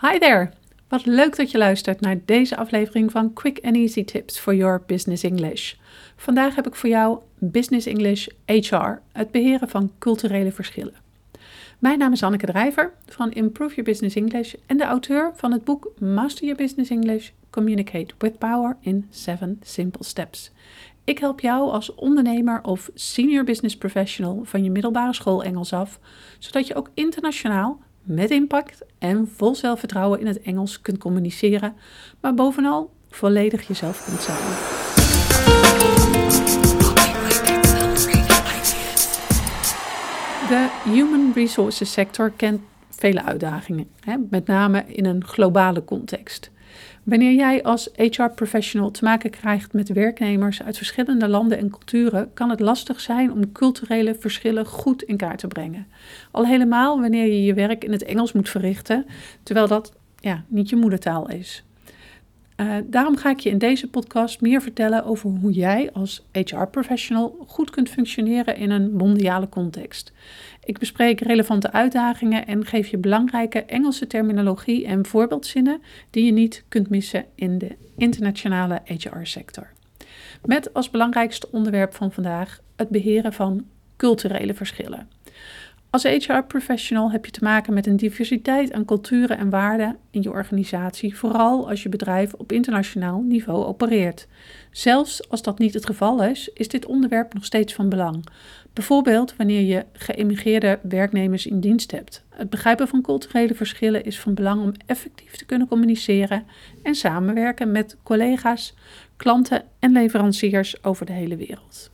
Hi there! Wat leuk dat je luistert naar deze aflevering van Quick and Easy Tips for Your Business English. Vandaag heb ik voor jou Business English HR, het beheren van culturele verschillen. Mijn naam is Anneke Drijver van Improve Your Business English en de auteur van het boek Master Your Business English Communicate with Power in 7 Simple Steps. Ik help jou als ondernemer of senior business professional van je middelbare school Engels af, zodat je ook internationaal met impact en vol zelfvertrouwen in het Engels kunt communiceren, maar bovenal volledig jezelf kunt zijn. De human resources sector kent vele uitdagingen, met name in een globale context. Wanneer jij als HR-professional te maken krijgt met werknemers uit verschillende landen en culturen, kan het lastig zijn om culturele verschillen goed in kaart te brengen. Al helemaal wanneer je je werk in het Engels moet verrichten, terwijl dat ja, niet je moedertaal is. Uh, daarom ga ik je in deze podcast meer vertellen over hoe jij als HR-professional goed kunt functioneren in een mondiale context. Ik bespreek relevante uitdagingen en geef je belangrijke Engelse terminologie en voorbeeldzinnen die je niet kunt missen in de internationale HR-sector. Met als belangrijkste onderwerp van vandaag het beheren van culturele verschillen. Als HR-professional heb je te maken met een diversiteit aan culturen en waarden in je organisatie, vooral als je bedrijf op internationaal niveau opereert. Zelfs als dat niet het geval is, is dit onderwerp nog steeds van belang. Bijvoorbeeld wanneer je geëmigreerde werknemers in dienst hebt. Het begrijpen van culturele verschillen is van belang om effectief te kunnen communiceren en samenwerken met collega's, klanten en leveranciers over de hele wereld.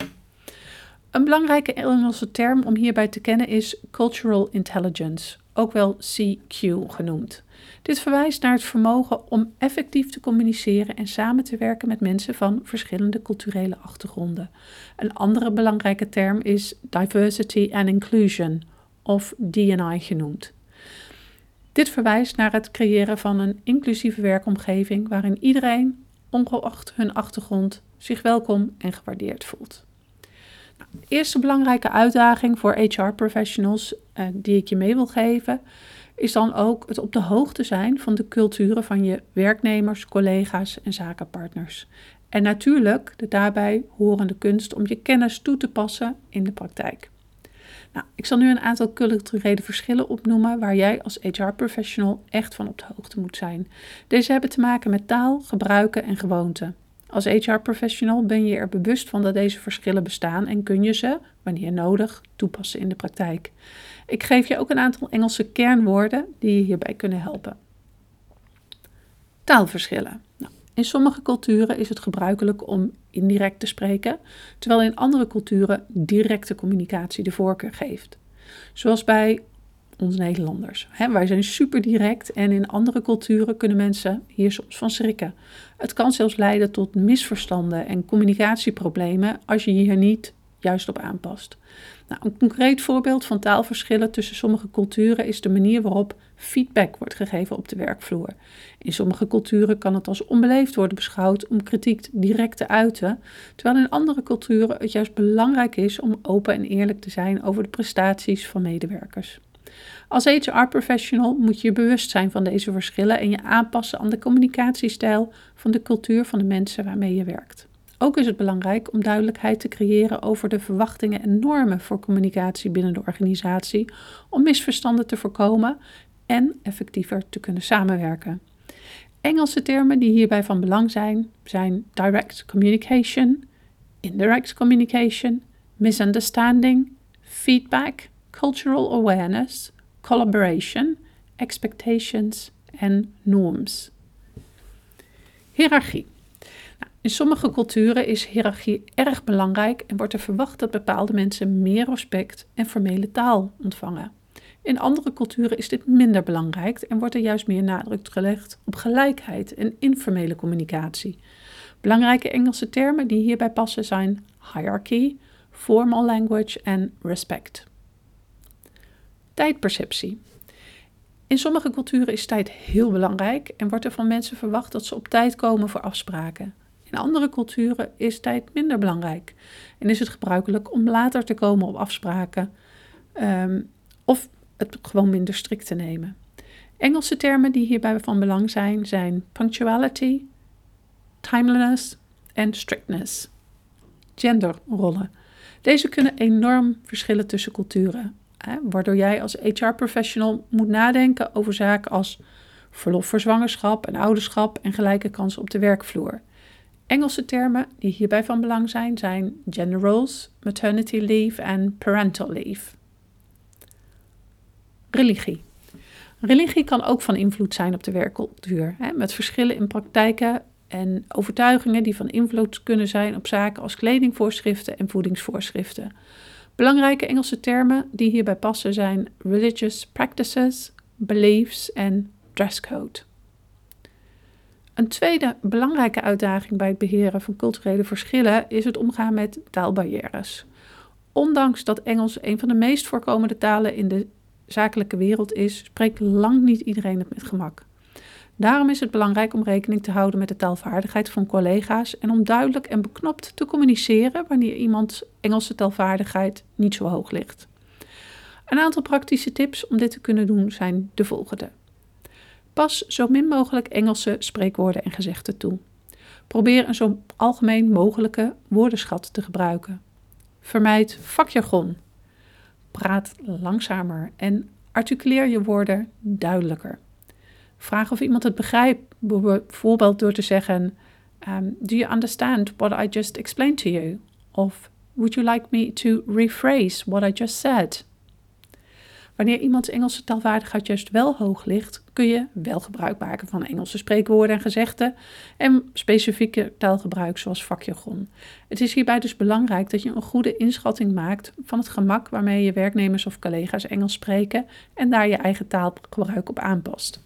Een belangrijke Engelse term om hierbij te kennen is cultural intelligence, ook wel CQ genoemd. Dit verwijst naar het vermogen om effectief te communiceren en samen te werken met mensen van verschillende culturele achtergronden. Een andere belangrijke term is diversity and inclusion, of D&I genoemd. Dit verwijst naar het creëren van een inclusieve werkomgeving waarin iedereen, ongeacht hun achtergrond, zich welkom en gewaardeerd voelt. Eerste belangrijke uitdaging voor HR-professionals eh, die ik je mee wil geven, is dan ook het op de hoogte zijn van de culturen van je werknemers, collega's en zakenpartners. En natuurlijk de daarbij horende kunst om je kennis toe te passen in de praktijk. Nou, ik zal nu een aantal culturele verschillen opnoemen waar jij als HR-professional echt van op de hoogte moet zijn. Deze hebben te maken met taal, gebruiken en gewoonten. Als HR-professional ben je er bewust van dat deze verschillen bestaan en kun je ze, wanneer nodig, toepassen in de praktijk. Ik geef je ook een aantal Engelse kernwoorden die je hierbij kunnen helpen. Taalverschillen. Nou, in sommige culturen is het gebruikelijk om indirect te spreken, terwijl in andere culturen directe communicatie de voorkeur geeft. Zoals bij ons Nederlanders. wij zijn super direct en in andere culturen kunnen mensen hier soms van schrikken. Het kan zelfs leiden tot misverstanden en communicatieproblemen als je hier niet juist op aanpast. Nou, een concreet voorbeeld van taalverschillen tussen sommige culturen is de manier waarop feedback wordt gegeven op de werkvloer. In sommige culturen kan het als onbeleefd worden beschouwd om kritiek direct te uiten, terwijl in andere culturen het juist belangrijk is om open en eerlijk te zijn over de prestaties van medewerkers. Als HR-professional moet je je bewust zijn van deze verschillen en je aanpassen aan de communicatiestijl van de cultuur van de mensen waarmee je werkt. Ook is het belangrijk om duidelijkheid te creëren over de verwachtingen en normen voor communicatie binnen de organisatie, om misverstanden te voorkomen en effectiever te kunnen samenwerken. Engelse termen die hierbij van belang zijn, zijn direct communication, indirect communication, misunderstanding, feedback, cultural awareness, collaboration, expectations en norms. Hierarchie. Nou, in sommige culturen is hiërarchie erg belangrijk en wordt er verwacht dat bepaalde mensen meer respect en formele taal ontvangen. In andere culturen is dit minder belangrijk en wordt er juist meer nadruk gelegd op gelijkheid en informele communicatie. Belangrijke Engelse termen die hierbij passen zijn hierarchy, formal language en respect. Tijdperceptie. In sommige culturen is tijd heel belangrijk en wordt er van mensen verwacht dat ze op tijd komen voor afspraken. In andere culturen is tijd minder belangrijk en is het gebruikelijk om later te komen op afspraken um, of het gewoon minder strikt te nemen. Engelse termen die hierbij van belang zijn zijn punctuality, timeliness en strictness. Genderrollen. Deze kunnen enorm verschillen tussen culturen, waardoor jij als HR-professional moet nadenken over zaken als verlof voor zwangerschap en ouderschap en gelijke kansen op de werkvloer. Engelse termen die hierbij van belang zijn zijn gender roles, maternity leave en parental leave. Religie. Religie kan ook van invloed zijn op de werkcultuur, hè, met verschillen in praktijken en overtuigingen die van invloed kunnen zijn op zaken als kledingvoorschriften en voedingsvoorschriften. Belangrijke Engelse termen die hierbij passen zijn religious practices, beliefs en dresscode. Een tweede belangrijke uitdaging bij het beheren van culturele verschillen is het omgaan met taalbarrières. Ondanks dat Engels een van de meest voorkomende talen in de zakelijke wereld is, spreekt lang niet iedereen het met gemak. Daarom is het belangrijk om rekening te houden met de taalvaardigheid van collega's en om duidelijk en beknopt te communiceren wanneer iemands Engelse taalvaardigheid niet zo hoog ligt. Een aantal praktische tips om dit te kunnen doen zijn de volgende. Pas zo min mogelijk Engelse spreekwoorden en gezegden toe. Probeer een zo algemeen mogelijke woordenschat te gebruiken. Vermijd vakjargon. Praat langzamer en articuleer je woorden duidelijker. Vraag of iemand het begrijpt, bijvoorbeeld door te zeggen: um, Do you understand what I just explained to you? Of Would you like me to rephrase what I just said? Wanneer iemands Engelse taalvaardigheid juist wel hoog ligt, kun je wel gebruik maken van Engelse spreekwoorden en gezegden en specifieke taalgebruik zoals vakjargon. Het is hierbij dus belangrijk dat je een goede inschatting maakt van het gemak waarmee je werknemers of collega's Engels spreken en daar je eigen taalgebruik op aanpast.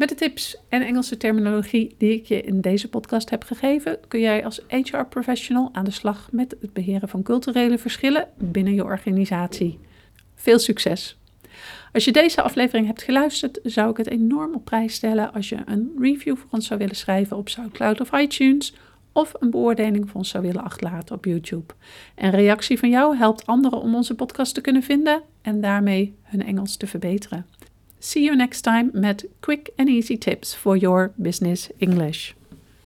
Met de tips en Engelse terminologie die ik je in deze podcast heb gegeven, kun jij als HR-professional aan de slag met het beheren van culturele verschillen binnen je organisatie. Veel succes! Als je deze aflevering hebt geluisterd, zou ik het enorm op prijs stellen als je een review voor ons zou willen schrijven op SoundCloud of iTunes of een beoordeling voor ons zou willen achterlaten op YouTube. Een reactie van jou helpt anderen om onze podcast te kunnen vinden en daarmee hun Engels te verbeteren. See you next time met quick and easy tips for your business English.